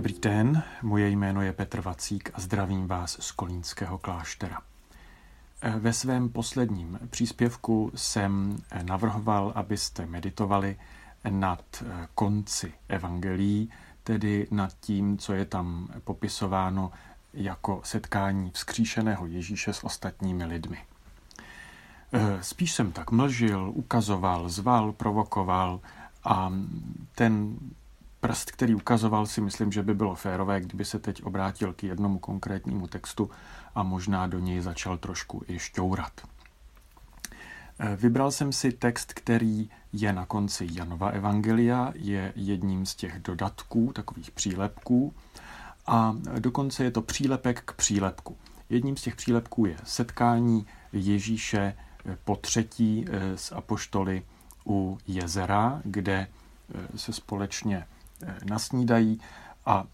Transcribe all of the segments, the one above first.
Dobrý den, moje jméno je Petr Vacík a zdravím vás z Kolínského kláštera. Ve svém posledním příspěvku jsem navrhoval, abyste meditovali nad konci evangelií, tedy nad tím, co je tam popisováno jako setkání vzkříšeného Ježíše s ostatními lidmi. Spíš jsem tak mlžil, ukazoval, zval, provokoval a ten prst, který ukazoval, si myslím, že by bylo férové, kdyby se teď obrátil k jednomu konkrétnímu textu a možná do něj začal trošku i šťourat. Eh, vybral jsem si text, který je na konci Janova Evangelia, je jedním z těch dodatků, takových přílepků, a dokonce je to přílepek k přílepku. Jedním z těch přílepků je setkání Ježíše eh, po třetí eh, s apoštoly u jezera, kde se společně nasnídají a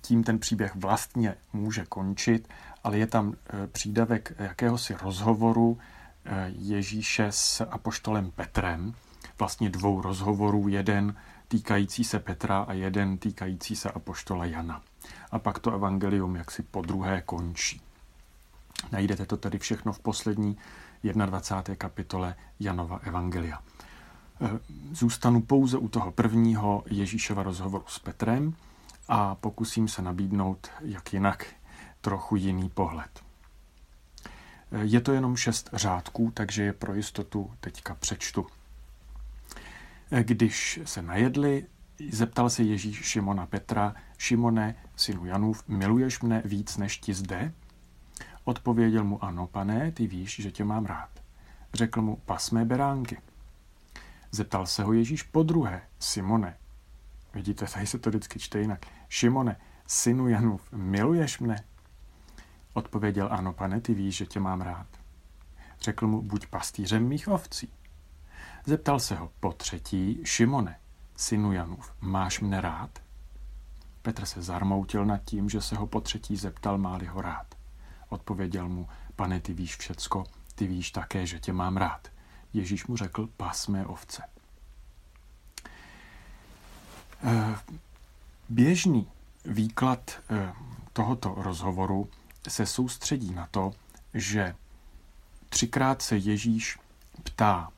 tím ten příběh vlastně může končit, ale je tam e, přídavek jakéhosi rozhovoru e, Ježíše s apoštolem Petrem, vlastně dvou rozhovorů, jeden týkající se Petra a jeden týkající se apoštola Jana. A pak to evangelium jaksi po druhé končí. Najdete to tedy všechno v poslední 21. kapitole Janova evangelia. E, zůstanu pouze u toho prvního Ježíšova rozhovoru s Petrem a pokusím se nabídnout, jak jinak, trochu jiný pohled. E, je to jenom šest řádků, takže je pro jistotu teďka přečtu. E, když se najedli, zeptal se Ježíš Šimona Petra, Šimone, synu Janův, miluješ mne víc než ti zde? Odpověděl mu, ano, pane, ty víš, že tě mám rád. Řekl mu, pas mé beránky. Zeptal se ho Ježíš po druhé, Simone. Vidíte, tady se to vždycky čte jinak. Šimone, synu Janův, miluješ mne? Odpověděl, ano, pane, ty víš, že tě mám rád. Řekl mu, buď pastýřem mých ovcí. Zeptal se ho po třetí, Šimone, synu Janův, máš mne rád? Petr se zarmoutil nad tím, že se ho po třetí zeptal, má-li ho rád. Odpověděl mu, pane, ty víš všecko, ty víš také, že tě mám rád. Ježíš mu řekl, pas mé ovce. Eh, běžný výklad eh, tohoto rozhovoru se soustředí na to, že třikrát se Ježíš ptá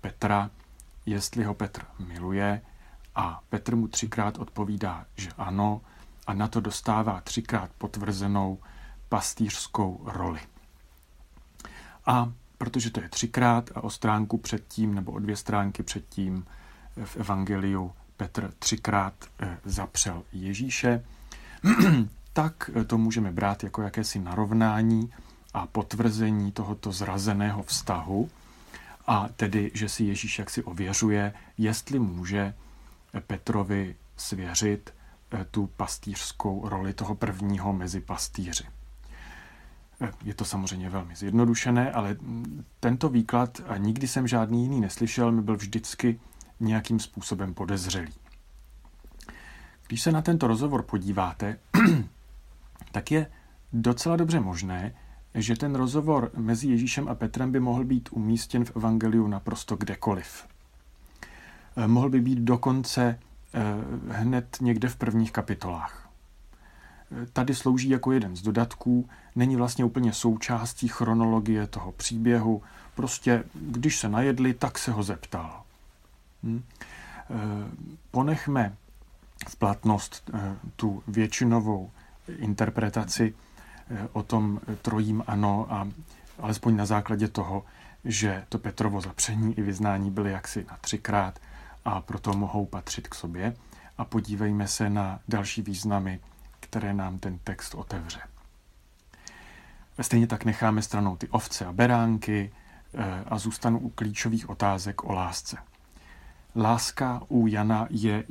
Petra, jestli ho Petr miluje a Petr mu třikrát odpovídá, že ano a na to dostává třikrát potvrzenou pastýřskou roli. A protože to je třikrát a o stránku předtím nebo o dvě stránky předtím v Evangeliu Petr třikrát eh, zapřel Ježíše, tak eh, to můžeme brát jako jakési narovnání a potvrzení tohoto zrazeného vztahu, a tedy, že si Ježíš jaksi ověřuje, jestli může Petrovi svěřit eh, tu pastýřskou roli toho prvního mezi pastýři. Je to samozřejmě velmi zjednodušené, ale tento výklad, a nikdy jsem žádný jiný neslyšel, mi byl vždycky nějakým způsobem podezřelý. Když se na tento rozhovor podíváte, tak je docela dobře možné, že ten rozhovor mezi Ježíšem a Petrem by mohl být umístěn v Evangeliu naprosto kdekoliv. Eh, mohl by být dokonce eh, hned někde v prvních kapitolách. Eh, tady slouží jako jeden z dodatků, není vlastně úplně součástí chronologie toho příběhu, prostě když se najedli, tak se ho zeptal. Hm? Ponechme v platnost tu většinovou interpretaci o tom trojím ano a alespoň na základě toho, že to Petrovo zapření i vyznání byly jaksi na třikrát a proto mohou patřit k sobě. A podívejme se na další významy, které nám ten text otevře. Stejně tak necháme stranou ty ovce a beránky eh, a zůstanu u klíčových otázek o lásce. Láska u Jana je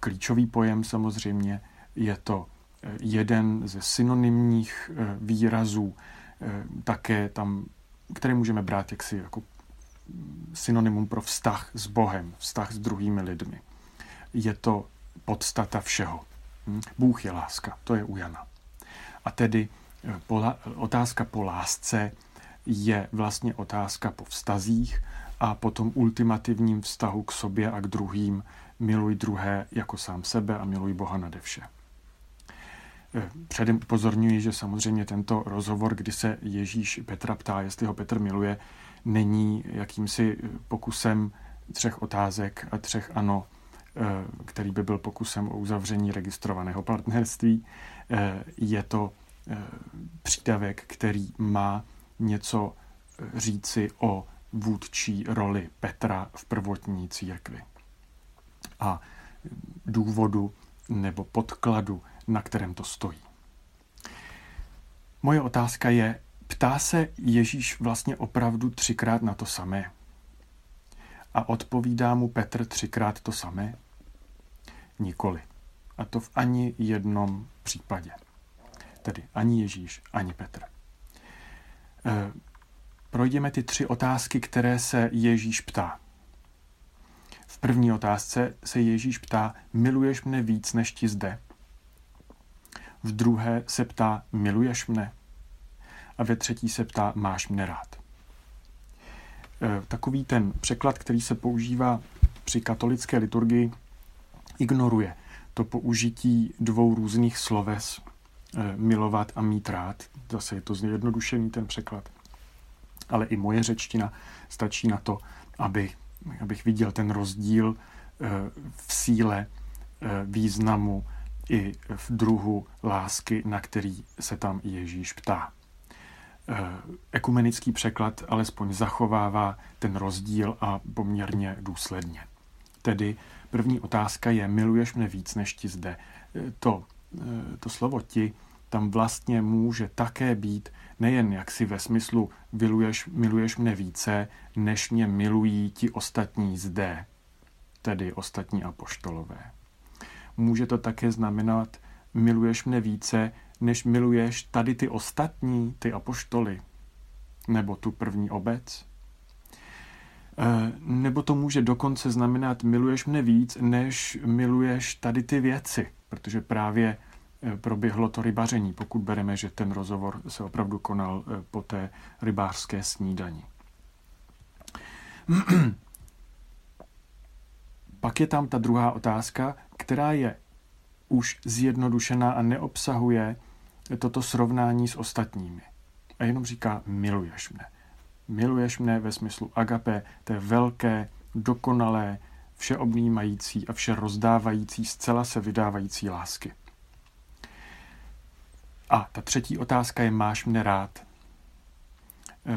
klíčový pojem samozřejmě, je to eh, jeden ze synonymních eh, výrazů, také tam, které můžeme brát jaksi jako synonymum pro vztah s Bohem, vztah s druhými lidmi. Je to podstata všeho. Hm? Bůh je láska, to je u Jana. A tedy eh, otázka po lásce je vlastně otázka po vztazích a po tom ultimativním vztahu k sobě a k druhým, miluj druhé jako sám sebe a miluj Boha nade vše. Eh, předem upozorňuji, že samozřejmě tento rozhovor, kdy se Ježíš Petra ptá, jestli ho Petr miluje, není jakýmsi pokusem třech otázek a třech ano, eh, který by byl pokusem o uzavření registrovaného partnerství. Eh, je to přídavek, který má něco říci o vůdčí roli Petra v prvotní církvi a důvodu nebo podkladu, na kterém to stojí. Moje otázka je, ptá se Ježíš vlastně opravdu třikrát na to samé? A odpovídá mu Petr třikrát to samé? Nikoli. A to v ani jednom případě. Tedy ani Ježíš, ani Petr. E, projdeme ty tři otázky, které se Ježíš ptá. V první otázce se Ježíš ptá, miluješ mne víc než ti zde? V druhé se ptá, miluješ mne? A ve třetí se ptá, máš mne rád? E, takový ten překlad, který se používá při katolické liturgii, ignoruje to použití dvou různých sloves, e, milovat a mít rád. Zase je to zjednodušený ten překlad. Ale i moje řečtina stačí na to, aby abych viděl ten rozdíl eh, v síle, eh, významu i v druhu lásky, na který se tam Ježíš ptá. Eh, ekumenický překlad alespoň zachovává ten rozdíl a poměrně důsledně. Tedy první otázka je, miluješ mne víc než ti zde. To, to slovo ti tam vlastně může také být nejen jaksi ve smyslu miluješ, miluješ mne více, než mě milují ti ostatní zde, tedy ostatní apoštolové. Může to také znamenat, miluješ mne více, než miluješ tady ty ostatní, ty apoštoly, nebo tu první obec. E, nebo to může dokonce znamenat, miluješ mne víc, než miluješ tady ty věci, protože právě Eh, proběhlo to rybaření, pokud bereme, že ten rozhovor se opravdu konal eh, po té rybářské snídani. Pak je tam ta druhá otázka, která je už zjednodušená a neobsahuje toto srovnání s ostatními. A jenom říká, miluješ mne. Miluješ mne ve smyslu agape, té velké, dokonalé, všeobnímající a vše rozdávající, zcela se vydávající lásky. A ta třetí otázka je, máš mne rád? E,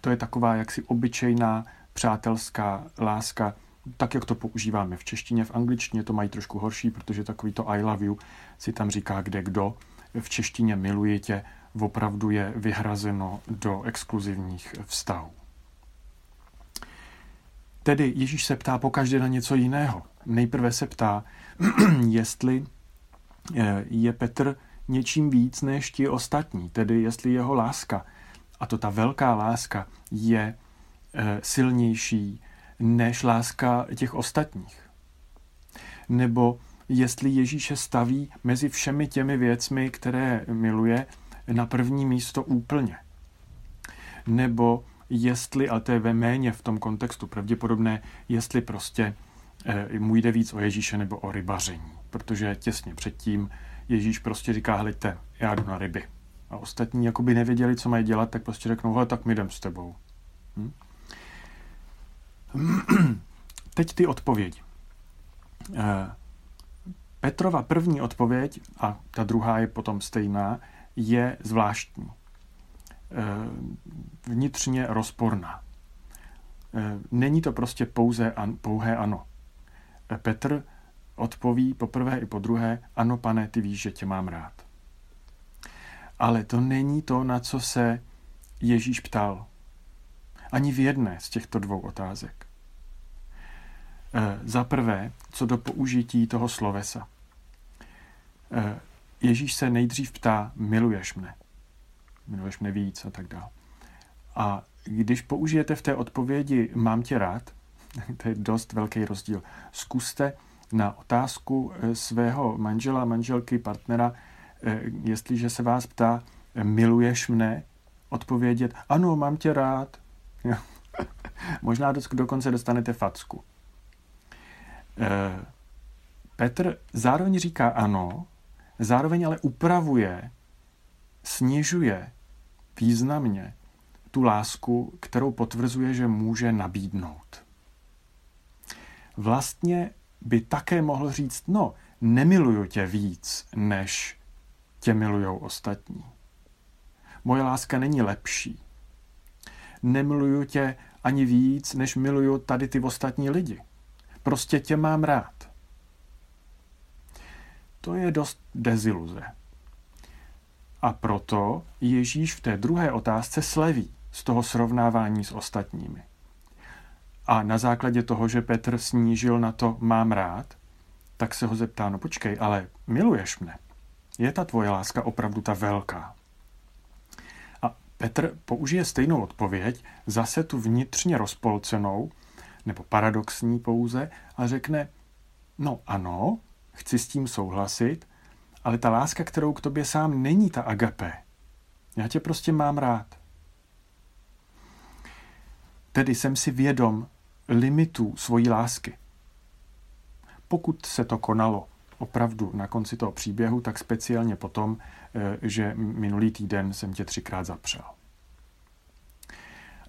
to je taková jaksi obyčejná přátelská láska, tak, jak to používáme v češtině, v angličtině to mají trošku horší, protože takový to I love you si tam říká kde kdo. V češtině miluji tě opravdu je vyhrazeno do exkluzivních vztahů. Tedy Ježíš se ptá pokaždé na něco jiného. Nejprve se ptá, jestli e, je Petr něčím víc než ti ostatní, tedy jestli jeho láska, a to ta velká láska, je e, silnější než láska těch ostatních. Nebo jestli Ježíše staví mezi všemi těmi věcmi, které miluje, na první místo úplně. Nebo jestli, ale to je ve méně v tom kontextu pravděpodobné, jestli prostě e, mu jde víc o Ježíše nebo o rybaření. Protože těsně předtím Ježíš prostě říká, hleďte, já jdu na ryby. A ostatní jakoby nevěděli, co mají dělat, tak prostě řeknou, hele, tak my jdem s tebou. Hm? Teď ty odpovědi. Petrova první odpověď, a ta druhá je potom stejná, je zvláštní. Eh, vnitřně rozporná. Eh, není to prostě pouze an, pouhé ano. Petr odpoví poprvé i po druhé, ano pane, ty víš, že tě mám rád. Ale to není to, na co se Ježíš ptal. Ani v jedné z těchto dvou otázek. E, za prvé, co do použití toho slovesa. E, Ježíš se nejdřív ptá, miluješ mne. Miluješ mne víc a tak dále. A když použijete v té odpovědi mám tě rád, to je dost velký rozdíl. Zkuste na otázku eh, svého manžela, manželky, partnera, eh, jestliže se vás ptá, miluješ mne, odpovědět, ano, mám tě rád. Možná dokonce dostanete facku. Petr zároveň říká ano, zároveň ale upravuje, snižuje významně tu lásku, kterou potvrzuje, že může nabídnout. Vlastně by také mohl říct, no, nemiluju tě víc, než tě milujou ostatní. Moje láska není lepší. Nemiluju tě ani víc, než miluju tady ty ostatní lidi. Prostě tě mám rád. To je dost deziluze. A proto Ježíš v té druhé otázce sleví z toho srovnávání s ostatními. A na základě toho, že Petr snížil na to mám rád, tak se ho zeptá, no počkej, ale miluješ mne? Je ta tvoje láska opravdu ta velká? A Petr použije stejnou odpověď, zase tu vnitřně rozpolcenou, nebo paradoxní pouze, a řekne, no ano, chci s tím souhlasit, ale ta láska, kterou k tobě sám není ta agape. Já tě prostě mám rád. Tedy jsem si vědom limitů svojí lásky. Pokud se to konalo opravdu na konci toho příběhu, tak speciálně potom, eh, že minulý týden jsem tě třikrát zapřel.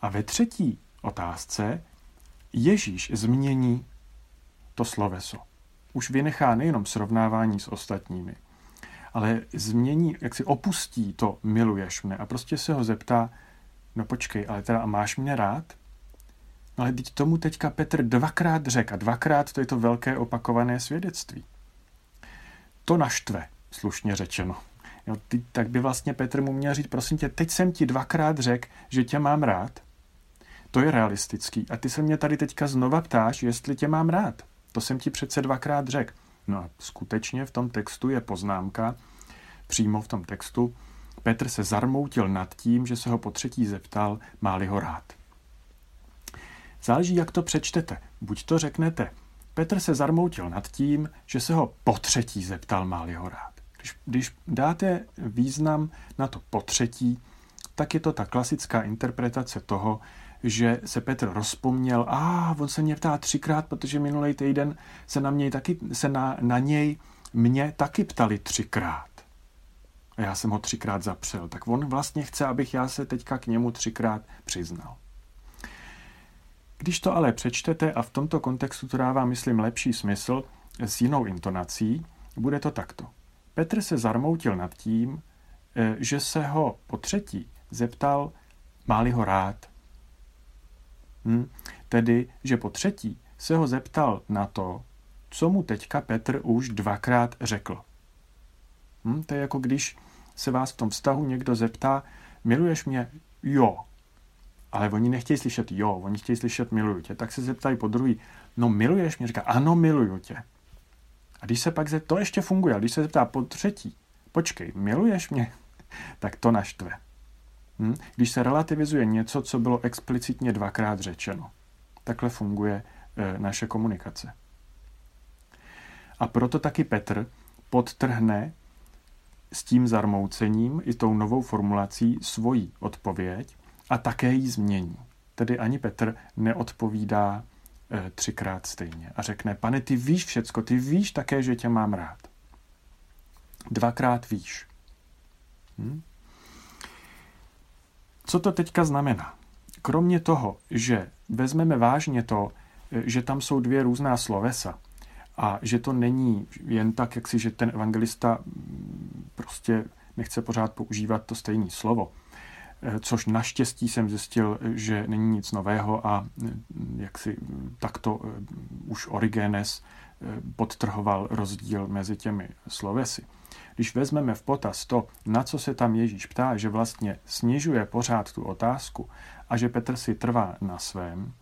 A ve třetí otázce Ježíš změní to sloveso. Už vynechá nejenom srovnávání s ostatními, ale změní, jak si opustí to miluješ mne a prostě se ho zeptá, no počkej, ale teda máš mě rád? No ale teď tomu teďka Petr dvakrát řekl a dvakrát to je to velké opakované svědectví. To naštve, slušně řečeno. Jo, ty, tak by vlastně Petr mu měl říct, prosím tě, teď jsem ti dvakrát řekl, že tě mám rád. To je realistický. A ty se mě tady teďka znova ptáš, jestli tě mám rád. To jsem ti přece dvakrát řekl. No a skutečně v tom textu je poznámka, přímo v tom textu, Petr se zarmoutil nad tím, že se ho po třetí zeptal, má-li ho rád. Záleží, jak to přečtete. Buď to řeknete, Petr se zarmoutil nad tím, že se ho po třetí zeptal, má-li ho rád. Když, když dáte význam na to po třetí, tak je to ta klasická interpretace toho, že se Petr rozpomněl, a ah, on se mě ptá třikrát, protože minulý týden se na, něj taky, se na, na něj mě taky ptali třikrát. A já jsem ho třikrát zapřel. Tak on vlastně chce, abych já se teďka k němu třikrát přiznal. Když to ale přečtete a v tomto kontextu to dává, myslím, lepší smysl s jinou intonací, bude to takto. Petr se zarmoutil nad tím, eh, že se ho po třetí zeptal, máli ho rád. Hm? Tedy, že po třetí se ho zeptal na to, co mu teďka Petr už dvakrát řekl. Hm? To je jako když se vás v tom vztahu někdo zeptá, miluješ mě? Jo. Ale oni nechtějí slyšet jo, oni chtějí slyšet miluju tě. Tak se zeptají po druhý, no miluješ mě? Říká, ano, miluju tě. A když se pak zeptá, to ještě funguje, a když se zeptá po třetí, počkej, miluješ mě? tak to naštve. Hm? Když se relativizuje něco, co bylo explicitně dvakrát řečeno. Takhle funguje e, naše komunikace. A proto taky Petr podtrhne s tím zarmoucením i tou novou formulací svoji odpověď a také ji změní. Tedy ani Petr neodpovídá e, třikrát stejně a řekne, pane, ty víš všecko, ty víš také, že tě mám rád. Dvakrát víš. Hm? Co to teďka znamená? Kromě toho, že vezmeme vážně to, e, že tam jsou dvě různá slovesa a že to není jen tak, jak si, že ten evangelista mm, prostě nechce pořád používat to stejné slovo, e, což naštěstí jsem zjistil, že není nic nového a mm, jak si takto e, už Origenes podtrhoval rozdíl mezi těmi slovesy. Když vezmeme v potaz to, na co se tam Ježíš ptá, že vlastně snižuje pořád tu otázku a že Petr si trvá na svém,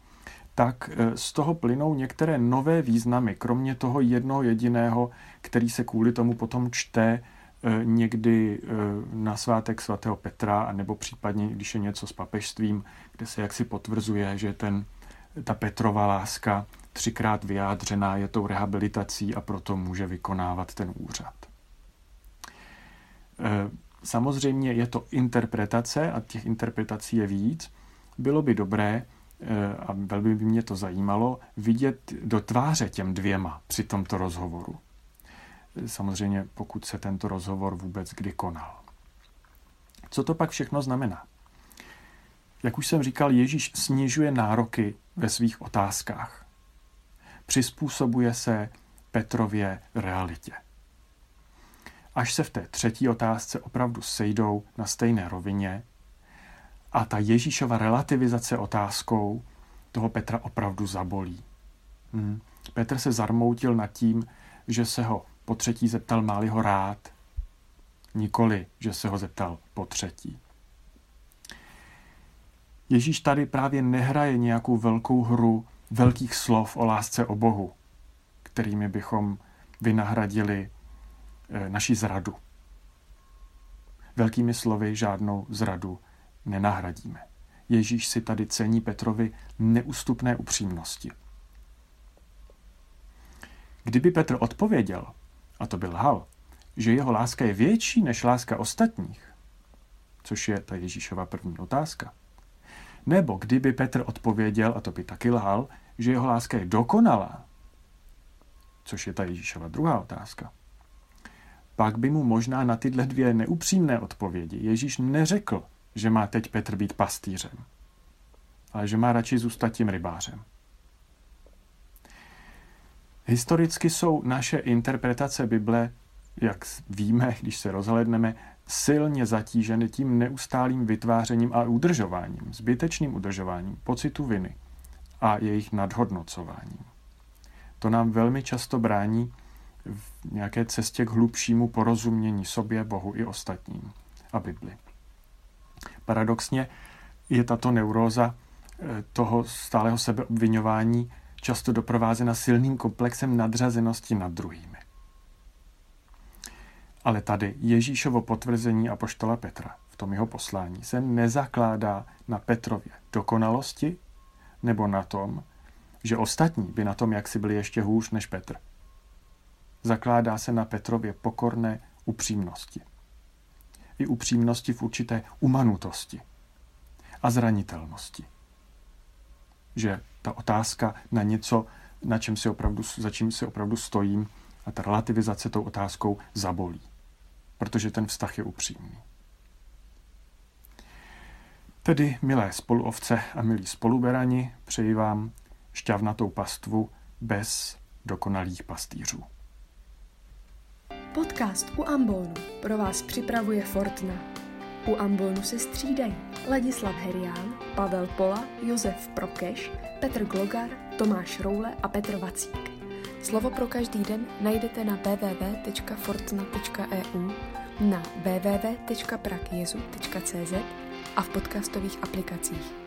tak e, z toho plynou některé nové významy, kromě toho jednoho jediného, který se kvůli tomu potom čte e, někdy e, na svátek svatého Petra, nebo případně, když je něco s papežstvím, kde se jaksi potvrzuje, že ten, ta Petrova láska třikrát vyjádřená je tou rehabilitací a proto může vykonávat ten úřad. Eh, samozřejmě je to interpretace a těch interpretací je víc. Bylo by dobré, a velmi by mě to zajímalo, vidět do tváře těm dvěma při tomto rozhovoru. Samozřejmě, pokud se tento rozhovor vůbec kdy konal. Co to pak všechno znamená? Jak už jsem říkal, Ježíš snižuje nároky ve svých otázkách. Přizpůsobuje se Petrově realitě. Až se v té třetí otázce opravdu sejdou na stejné rovině a ta Ježíšova relativizace otázkou toho Petra opravdu zabolí. Hmm. Petr se zarmoutil nad tím, že se ho po třetí zeptal, máli ho rád. Nikoli, že se ho zeptal po třetí. Ježíš tady právě nehraje nějakou velkou hru velkých slov o lásce o Bohu, kterými bychom vynahradili eh, naši zradu. Velkými slovy žádnou zradu nenahradíme. Ježíš si tady cení Petrovi neústupné upřímnosti. Kdyby Petr odpověděl, a to by lhal, že jeho láska je větší než láska ostatních, což je ta Ježíšova první otázka, nebo kdyby Petr odpověděl, a to by taky lhal, že jeho láska je dokonalá, což je ta Ježíšova druhá otázka, pak by mu možná na tyhle dvě neupřímné odpovědi Ježíš neřekl, že má teď Petr být pastýřem, ale že má radši zůstat tím rybářem. Historicky jsou naše interpretace Bible, jak víme, když se rozhledneme, silně zatíženy tím neustálým vytvářením a udržováním, zbytečným udržováním pocitu viny a jejich nadhodnocováním. To nám velmi často brání v nějaké cestě k hlubšímu porozumění sobě, Bohu i ostatním a Bibli. Paradoxně je tato neuróza eh, toho stáleho sebeobvinování často doprovázena silným komplexem nadřazenosti nad druhými. Ale tady Ježíšovo potvrzení apoštola Petra v tom jeho poslání se nezakládá na Petrově dokonalosti nebo na tom, že ostatní by na tom jaksi byli ještě hůř než Petr. Zakládá se na Petrově pokorné upřímnosti. I upřímnosti v určité umanutosti a zranitelnosti. Že ta otázka na něco, na čem si opravdu, za čím si opravdu stojím, a ta relativizace tou otázkou zabolí protože ten vztah je upřímný. Tedy, milé spoluovce a milí spoluberani, přeji vám šťavnatou pastvu bez dokonalých pastýřů. Podcast u Ambonu pro vás připravuje Fortna. U Ambonu se střídají Ladislav Herián, Pavel Pola, Josef Prokeš, Petr Glogar, Tomáš Roule a Petr Vacík. Slovo pro každý den najdete na www.fortna.eu, na www.prakjezu.cz a v podcastových aplikacích.